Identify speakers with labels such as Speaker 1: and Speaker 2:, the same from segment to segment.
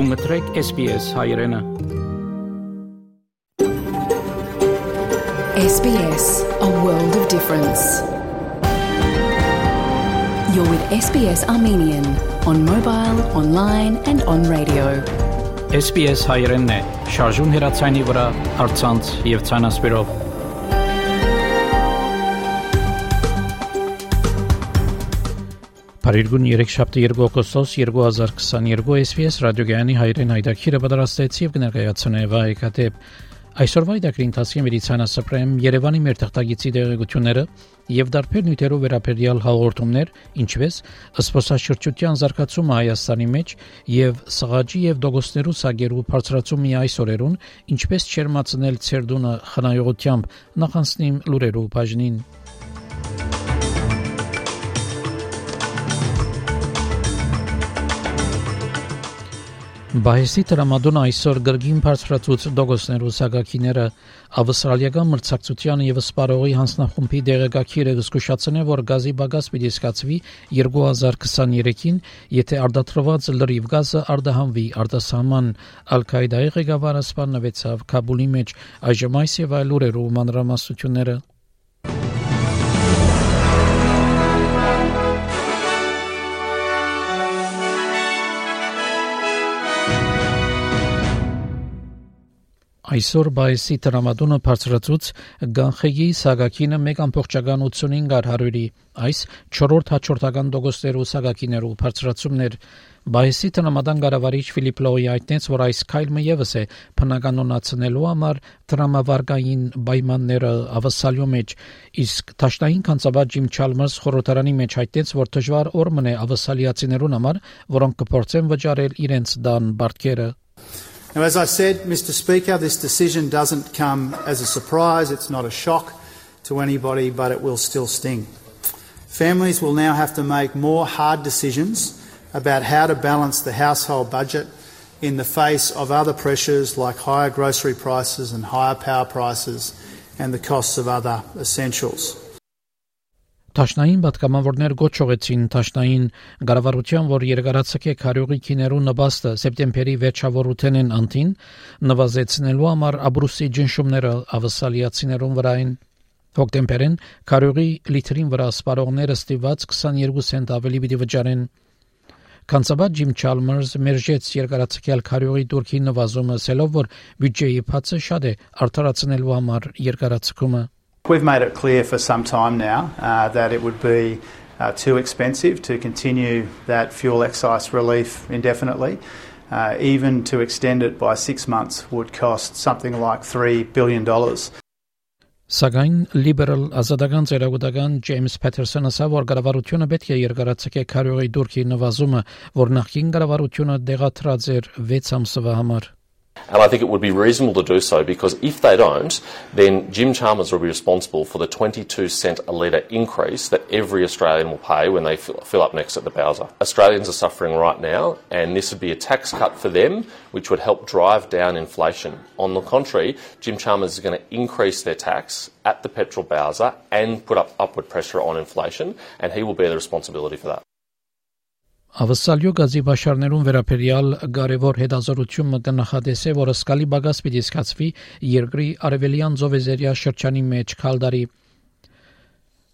Speaker 1: Դու մտրեք SPS հայրենը։
Speaker 2: SBS, a world of difference. You're with SBS Armenian on mobile, online and on radio.
Speaker 1: SPS հայրենն է։ Շարժուն հեռացանի վրա, հարցանց եւ ցանասպիրով։ Փարիգուն 3 շաբթի 2 օգոստոս 2022 SPS ռադիոգյանի հայրեն հայտակիրը պատրաստեց եւ կներկայացնե վայկատեպ այսօրվա հայտակրի ընթացքի մեդիցինասպրեմ Երևանի մեր թղթագիտի դեղեցությունները եւ դարբեր նյութերով վերաբերյալ հաղորդումներ, ինչպես սփոսաշրջության զարգացումը Հայաստանի մեջ եւ սղաճի եւ դոգոստերու սագերու բարձրացումը այսօրերուն, ինչպես չերմացնել ցերդունը խնայողությամբ նախանցնիմ լուրերու բաժնին Բայեսի տրամադոնը այսօր գրգին բարձրացուց դոգոսներու սագակիները ավստրալիական մրցակցության եւ սպարողի հանձնախումբի դեղեկագիրը զսկուշացնե որ գազի բագաս պիտի սկացվի 2023-ին եթե արդատրված լրիվ գազը արդահանվի արտասահման ալ-Կաիդայի ղեկավարը սպանվեցավ Կաբուլի մեջ այժմ այս եւ այլ ուրերու մանրամասնությունները Այսօր բայսի տրամադոնը բարձրացուց Գանխեգի Սագակինը 1.85-ի այս 4-րդ հաջորդական դոգոստերու Սագակիներու բարձրացումներ Բայսի տրամադան գարավարիչ Ֆիլիպ Լոյի այդտենց որ այս քայլը եւս է բնականոնացնելու համար տրամավարգային պայմանները ավսալյո մեջ իսկ Թաշտային կանցաբար Ջիմ Չալմերս խորհրդարանի մեջ այդտենց որ դժվար օրմն է ավսալիացիներուն համար որոնք կփորձեն վճարել իրենց դան բարտկերը
Speaker 3: Now, as I said, Mr. Speaker, this decision doesn't come as a surprise. It's not a shock to anybody, but it will still sting. Families will now have to make more hard decisions about how to balance the household budget in the face of other pressures like higher grocery prices and higher power prices and the costs of other essentials.
Speaker 1: Տաշնային պատգամավորներ գոչողեցին Տաշնային գարավարության, որ երկարացակե քարյուղի քիներու նպաստը սեպտեմբերի վերջավորութենեն անտին նվազեցնելու համար աբրուսի ջնշումները ավսալիացիներուն վրային հոկտեմբերին քարյուղի լիտրին վրա սպարողները ստիված 22 սենտ ավելի պիտի վճարեն Կանցաբար Ջիմ Չալմերս մերժեց երկարացկյալ քարյուղի դուրքի նվազումը, ասելով որ բյուջեի փածը շատ է արդարացնելու համար երկարացկումը
Speaker 3: We've made it clear for some time now uh, that it would be uh, too expensive to continue that fuel excise relief indefinitely. Uh, even to extend it by six months would cost something like $3 billion.
Speaker 1: Սակայն լիբերալ ազատական ծերագուտական Ջեյմս Փեթերսոնը ասա որ կառավարությունը պետք է երկարացկե քարյուղի դուրքի նվազումը, որ նախին կառավարությունը դեղատրած էր 6 ամսվա համար։
Speaker 4: And I think it would be reasonable to do so because if they don't, then Jim Chalmers will be responsible for the 22 cent a litre increase that every Australian will pay when they fill up next at the Bowser. Australians are suffering right now, and this would be a tax cut for them, which would help drive down inflation. On the contrary, Jim Chalmers is going to increase their tax at the petrol Bowser and put up upward pressure on inflation, and he will bear the responsibility for that.
Speaker 1: Ավսալյո գազի բաշարներուն վերաբերյալ կարևոր հետազոտություն մտնախադես է, որը սկալի բագաս պիտի սկացվի երկրի արևելյան ծովեզերիա շրջանի մեջ քալդարի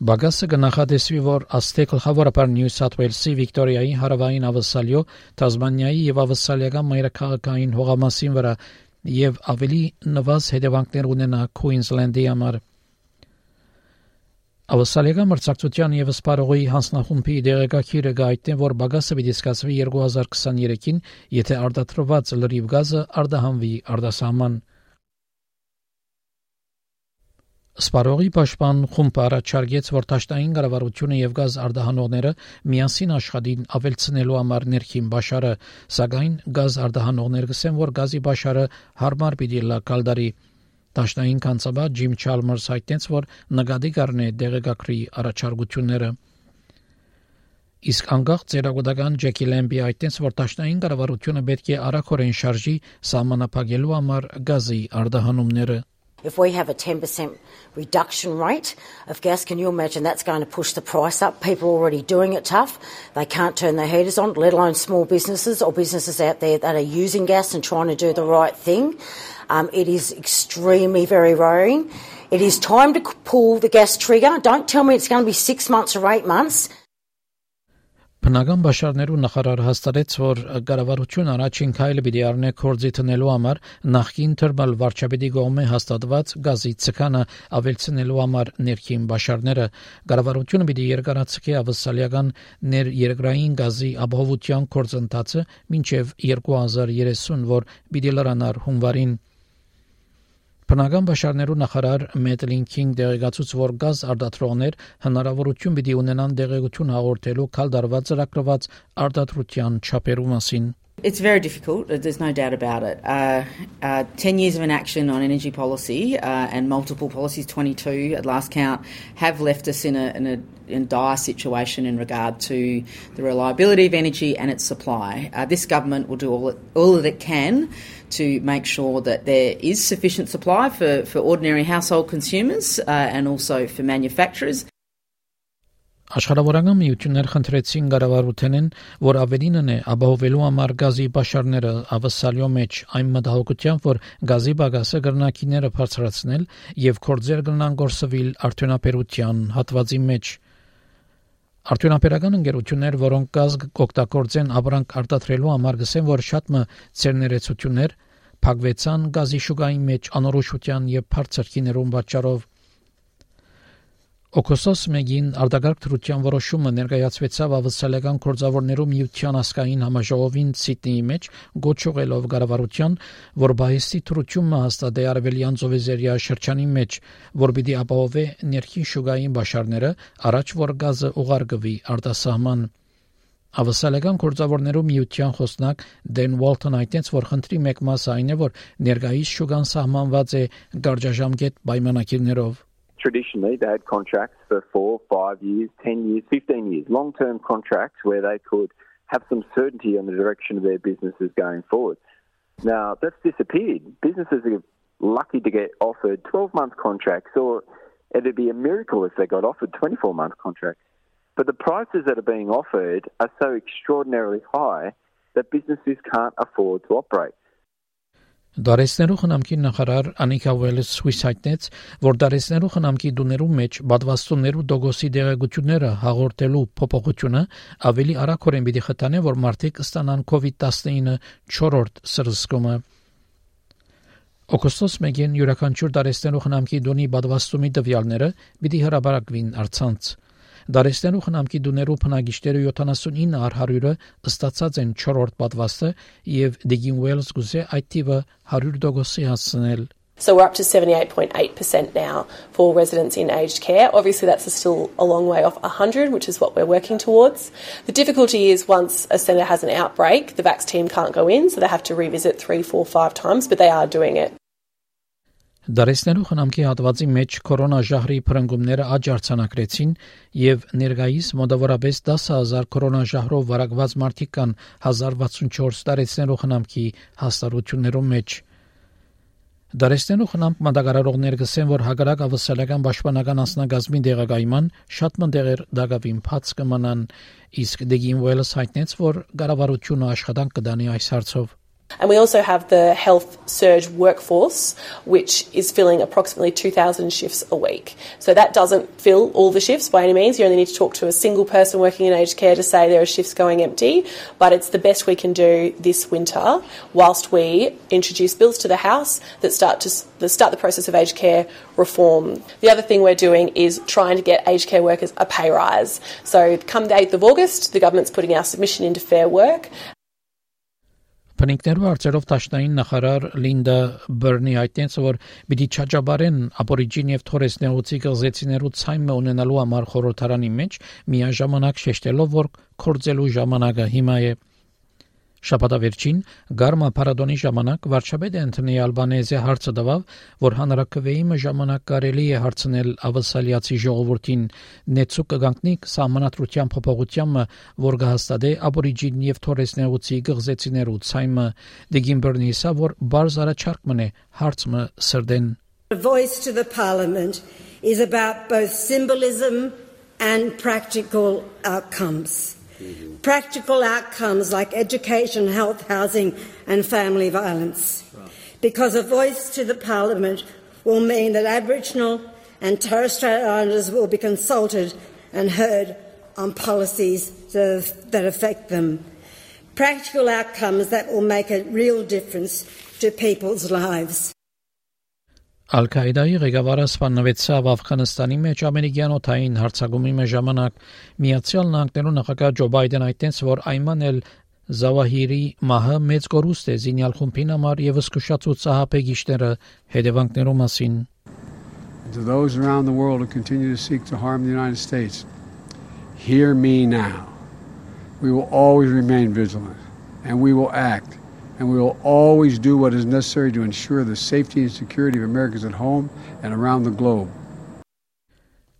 Speaker 1: Բագասը կնախադեսվի, որ Աստեկ գլխավորապար Նյու Սաթ Ուելսի, Վիկտորիայի, Հարավային Ավսալյո, Տազմանիայի եւ Ավսալիական մայրաքաղաքային հողամասին վրա եւ ավելի նվազ հետևանքներ ունենա Քուինզլենդի համար։ Ավսալիական մրցակցության եւ սպարողի հանձնախումբի դեղեկագիրը գայտնի որ բագասը պիտի սկսվի 2023-ին, եթե արտադրված լրիվ գազը արտահանվի արտասահման։ Սպարողի պաշտպան խումբը առաջարկեց, որ ճաշտային կառավարությունը եւ գազ արտահանողները միասին աշխատին ավելցնելու համար ներքին բաշարը, սակայն գազ արտահանողները գսեն, որ գազի բաշարը հարմար պիտի լա կալդարի Դաշնային կանցաբար Ջիմ Չալմերս հայտնեց, որ նկատի կառնե դեղեկագրի առաջարկությունները։ Իսկ անկախ ծերագուտական Ջեկի Լեմբի այդտենց որ տաշնային կառավարությունը պետք է արագորեն շարժի սահմանափակելու համար գազի արդահանումները
Speaker 5: If we have a 10% reduction rate of gas, can you imagine that's going to push the price up? People are already doing it tough. They can't turn their heaters on, let alone small businesses or businesses out there that are using gas and trying to do the right thing. Um, it is extremely very worrying. It is time to pull the gas trigger. Don't tell me it's going to be six months or eight months.
Speaker 1: Բնական բաշարներու նախարար հաստատեց, որ կառավարությունը առաջին քայլը պիտի առնե կորձի տնելու համար նախքին թերմալ վարչապետի կողմէ հաստատված գազի ցկանը ավելցնելու համար ներքին բաշարները կառավարությունը պիտի երկարացկի ավսալիական ներերգրային գազի ապահովության կորձընթացը մինչև 2030, որ պիտի լրանար հունվարին Բնական բաշարներու նախարար Մեդլին դեղեկացուց, որ գազ արտադրողներ հնարավորություն պիտի ունենան դեղեցություն հաղորդելու կալդարված ծրագրված արտադրության չափերու մասին։
Speaker 6: It's very difficult. There's no doubt about it. Uh, uh, Ten years of inaction on energy policy uh, and multiple policies, 22 at last count, have left us in a, in a in dire situation in regard to the reliability of energy and its supply. Uh, this government will do all, it, all that it can to make sure that there is sufficient supply for, for ordinary household consumers uh, and also for manufacturers.
Speaker 1: Աշխարհավորական միություններ խնդրեցին Գարավարութենեն, որ ավելինն է ապահովելու համար գազի պաշարները ավսալյո մեջ այն մտահոգությամբ, որ գազի բագասը գրնակիները բարձրացնել եւ կորձեր կնան գործվել արդյունաբերության հատվածի մեջ։ Արդյունաբերական ընկերություններ, որոնք գազ կօգտագործեն ապրանք արտադրելու համար, գսեն, որ շատ մը ցերներեցություններ փակվեցան գազի շուկայի մեջ անորոշության եւ բարձր քիներուն պատճառով Օկոսոս մեգին արտագարկ թրության որոշումը ներկայացվեցավ ավսալական կորձավորներու միության ասկային համաժողովին Սիդնեի մեջ գոչուղելով գարավարության, որ բայստի թրությունը հաստատե արևելյան ծովեզերիա շրջանի մեջ, որ պիտի ապահովե ներքին շուգային բաշարները, առաջ որ գազը ուղարկվի արտասահման Ավսալական կորձավորներու միության խոսնակ Դեն Ուոլթոն այդտենց որ խնդրի մեկ մասը այն է որ ներգայիս շուգան սահմանված է գարժաժամկետ պայմանագիրներով
Speaker 7: traditionally they had contracts for four, five years, ten years, fifteen years, long-term contracts where they could have some certainty on the direction of their businesses going forward. Now that's disappeared. Businesses are lucky to get offered 12-month contracts, or it'd be a miracle if they got offered 24-month contracts. But the prices that are being offered are so extraordinarily high that businesses can't afford to operate.
Speaker 1: Դարեսներու խնամքի նախարար Անիկա Ուելս հույս հայտնեց, որ դարեսներու խնամքի դուներու մեջ բադվաստուններու դոգոսի դեղեցությունները հաղորդելու փոփոխությունը ավելի արագորեն պիտի խթանե, որ մարդիկ ստանան COVID-19 4-րդ սրսկումը։ Օգոստոս 1-ին յուրաքանչյուր դարեսներու խնամքի դունի բադվաստումի տվյալները պիտի հրաբարակվին արցանց։ Դարեստերու խնամքի դուներու փնագիշտերը 79 առ 100-ը ըստացած են 4-րդ պատվաստը եւ Digging Wells գուզե այդ տիպը 100%-ի հասցնել
Speaker 8: So we're up to 78.8% now for residents in aged care. Obviously, that's still a long way off 100, which is what we're working towards. The difficulty is once a centre has an outbreak, the VAX team can't go in, so they have to revisit three, four, five times, but they are doing it.
Speaker 1: Դարեսներու խնամքի հատվածի մեջ կորոնաժահրի փրկումները աճ արձանագրեցին եւ ներգայիս մոտավորապես 10000 կորոնաժահրով վարակված մարդիկ կան 1064 դարեսներու խնամքի հաստատություններում մեջ։ Դարեսներու խնամք մատակարարողներ գսեն, որ հագարակ ավսալական պաշտպանական անձնագազմի դեղագայման շատ մտեղեր դակավին փած կմնան, իսկ Դեգին Ուելս հայտնեց, որ կառավարությունը աշխատանք կդանի այս հարցով։
Speaker 8: And we also have the health surge workforce, which is filling approximately 2,000 shifts a week. So that doesn't fill all the shifts by any means. You only need to talk to a single person working in aged care to say there are shifts going empty. But it's the best we can do this winter whilst we introduce bills to the House that start to that start the process of aged care reform. The other thing we're doing is trying to get aged care workers a pay rise. So come the 8th of August, the government's putting our submission into Fair Work
Speaker 1: Փնիկներու արծերով տաշնային նախարար Լինդա Բերնի այդտենց որ պիտի չաճաբարեն ապորիջին եւ թորես նեղուցի գզեցիներու ցայմը ունենալու համար խորհրդարանի մեջ միաժամանակ շեշտելով որ կորձելու ժամանակը հիմա է Շաբաթավերջին Գարմա Փարադոնի ժամանակ վարչապետ Անթոնի Ալբանեզը հարցը տվավ, որ հանրակրվեի ժամանակ կարելի է հարցնել ավասալիացի ժողովրդին նեցու կգանքնի սահմանադրության փոփոխությանը, որ կհաստատե աբորիջին եւ թորես նեղուցի գղզեցիներու ցայմը դիգիմբերնիսա, որ բարձ առաջարկ մնե հարցը սրդեն
Speaker 9: A voice to the Parliament is about both symbolism and practical outcomes. Mm-hmm. Practical outcomes like education, health, housing, and family violence. Right. Because a voice to the Parliament will mean that Aboriginal and Torres Strait Islanders will be consulted and heard on policies that affect them. Practical outcomes that will make a real difference to people's lives.
Speaker 1: Ալ-Կաիդայի ղեկավարը սպանվեցավ Աֆղանստանի մեջ ամերիկյան օթային հարձակումի մեջ ժամանակ Միացյալ Նահանգներու նախագահ Ջո Բայդեն այդտենց որ այնման էլ Զավահիրի մահը մեծ կորուստ է զինյալ խումբին համար եւ զսկուշացուց ահապեգիչները հետևանքներու մասին
Speaker 10: To those around the world who continue to seek to harm the United States hear me now. We will always remain vigilant and we will act and we will always do what is necessary to ensure the safety and security of Americans at home and around the globe.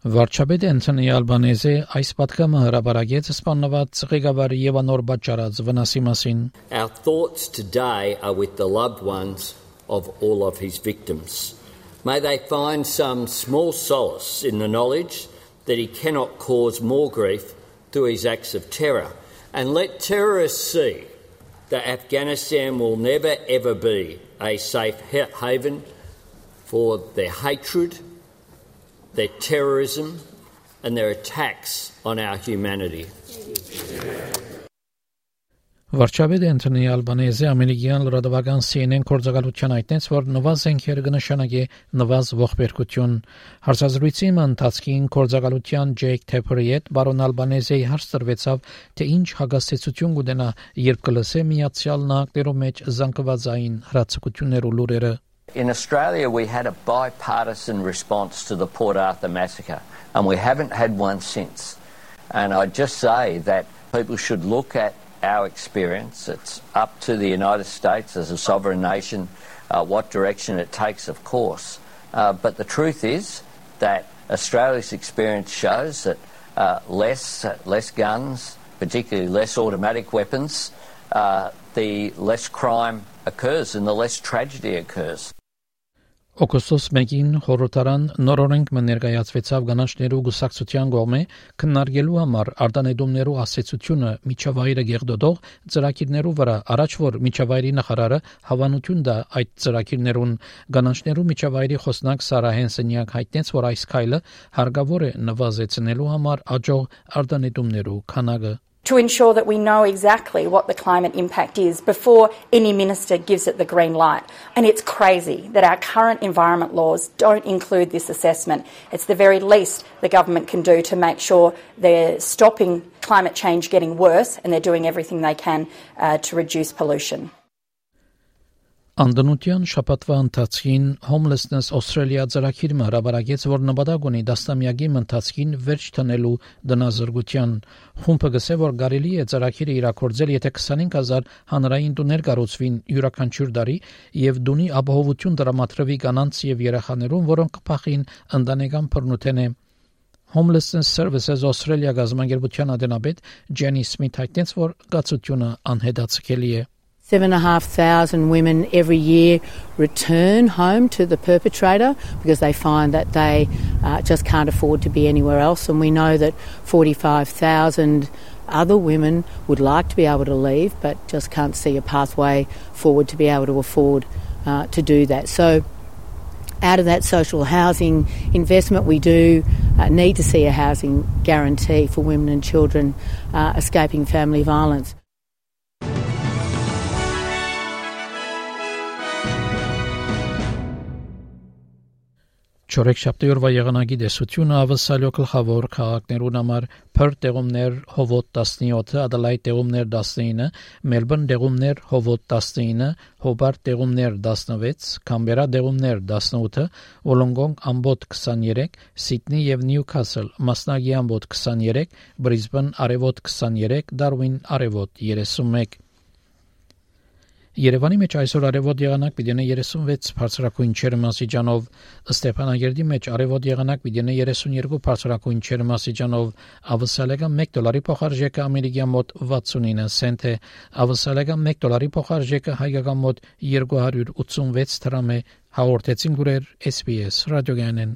Speaker 1: Վարչապետ Անթոնի Ալբանեզը այս պատգամը հրապարակեց սպանված ղեկավարի եւ անոր պատճառած վնասի մասին.
Speaker 11: Our thoughts today are with the loved ones of all of his victims. May they find some small solace in the knowledge that he cannot cause more grief through his acts of terror. And let terrorists see that Afghanistan will never ever be a safe haven for their hatred, their terrorism, and their attacks on our humanity.
Speaker 1: Վարչապետ Անթոնի Ալբանեզը ամերիկյան լրատվական CNN կորցակալության այդտենց որ նվազ զենքերը կնշանակի նվազ ողբերգություն հարցազրույցի ընթացքին կորցակալության Ջեյք Թեփերի հետ բարոն Ալբանեզեի հարց տրվեցավ թե ինչ հագաստեցություն կունենա երբ կլսե միացյալ նահանգներում մեջ զանգվածային հրացակություններ ու լուրերը
Speaker 11: In Australia, we had a bipartisan response to the Port Arthur massacre, and we haven't had one since. And I'd just say that people should look at our experience. It's up to the United States as a sovereign nation uh, what direction it takes, of course. Uh, but the truth is that Australia's experience shows that uh, less, less guns, particularly less automatic weapons, uh, the less crime occurs and the less tragedy occurs.
Speaker 1: Օգոստոս 1-ին խորհրդարան նորորենք ներկայացվեցավ գանաչներու գուսակցության կողմէ քննարկելու համար արտանետումներու ասեցությունը միջավայրը գեղդոդող ծրագիրներու վրա առաջ որ միջավայրի նախարարը հավանություն դա այդ ծրագիրներուն գանաչներու միջավայրի խոսնակ Սարա Հենսենյակ հայտնեց որ այս քայլը հարգավոր է նվազեցնելու համար աջող արտանետումներու քանակը
Speaker 12: to ensure that we know exactly what the climate impact is before any minister gives it the green light. And it's crazy that our current environment laws don't include this assessment. It's the very least the government can do to make sure they're stopping climate change getting worse and they're doing everything they can uh, to reduce pollution.
Speaker 1: Անդնության շաբաթվա ընթացքին Homelessness Australia ծրագիրը հրաբարակեց, որ նպատակ ունի դաստամյակի ընթացքին վերջ տնելու դնազրգության։ Խումբը գսե, որ կարելի է ծրագիրը իրակորձել, եթե 25000 հանրային տուներ կառուցվին յուրաքանչյուր տարի եւ դունի ապահովություն դրամատրվի կանանց եւ երեխաներուն, որոնք կփախին ընտանեկան բռնութենե։ Homelessness Services Australia գազամագերբության ադենաբեդ Ջենի Սմիթ հայտնեց, որ գացությունը անհետացկելի է։
Speaker 13: Seven and a half thousand women every year return home to the perpetrator because they find that they uh, just can't afford to be anywhere else. And we know that 45,000 other women would like to be able to leave but just can't see a pathway forward to be able to afford uh, to do that. So, out of that social housing investment, we do uh, need to see a housing guarantee for women and children uh, escaping family violence.
Speaker 1: Չորեքշաբթի օրվա եղանակի դեսությունը ավսալյո գլխավոր քաղաքներուն համար Perth տեղումներ Հովոտ 17, Adelaide տեղումներ 19, Melbourne տեղումներ Հովոտ 19, Hobart տեղումներ 16, Canberra տեղումներ 18, Wollongong ամբոտ 23, Sydney եւ Newcastle մասնագի ամբոտ 23, Brisbane արևոտ 23, Darwin արևոտ 31 Երևանի մեջ այսօր արևոտ եղանակ պիտի 36 բարձրակույն չերմասիջանով, Ստեփանագերդի մեջ արևոտ եղանակ պիտի 32 բարձրակույն չերմասիջանով, ավսալեգա 1 դոլարի փոխարժեքը ամերիկյան մոտ 69 سنت է, ավսալեգա 1 դոլարի փոխարժեքը հայկական մոտ 286 դրամ է, հաղորդեցին գուրեր SPS ռադիոգանեն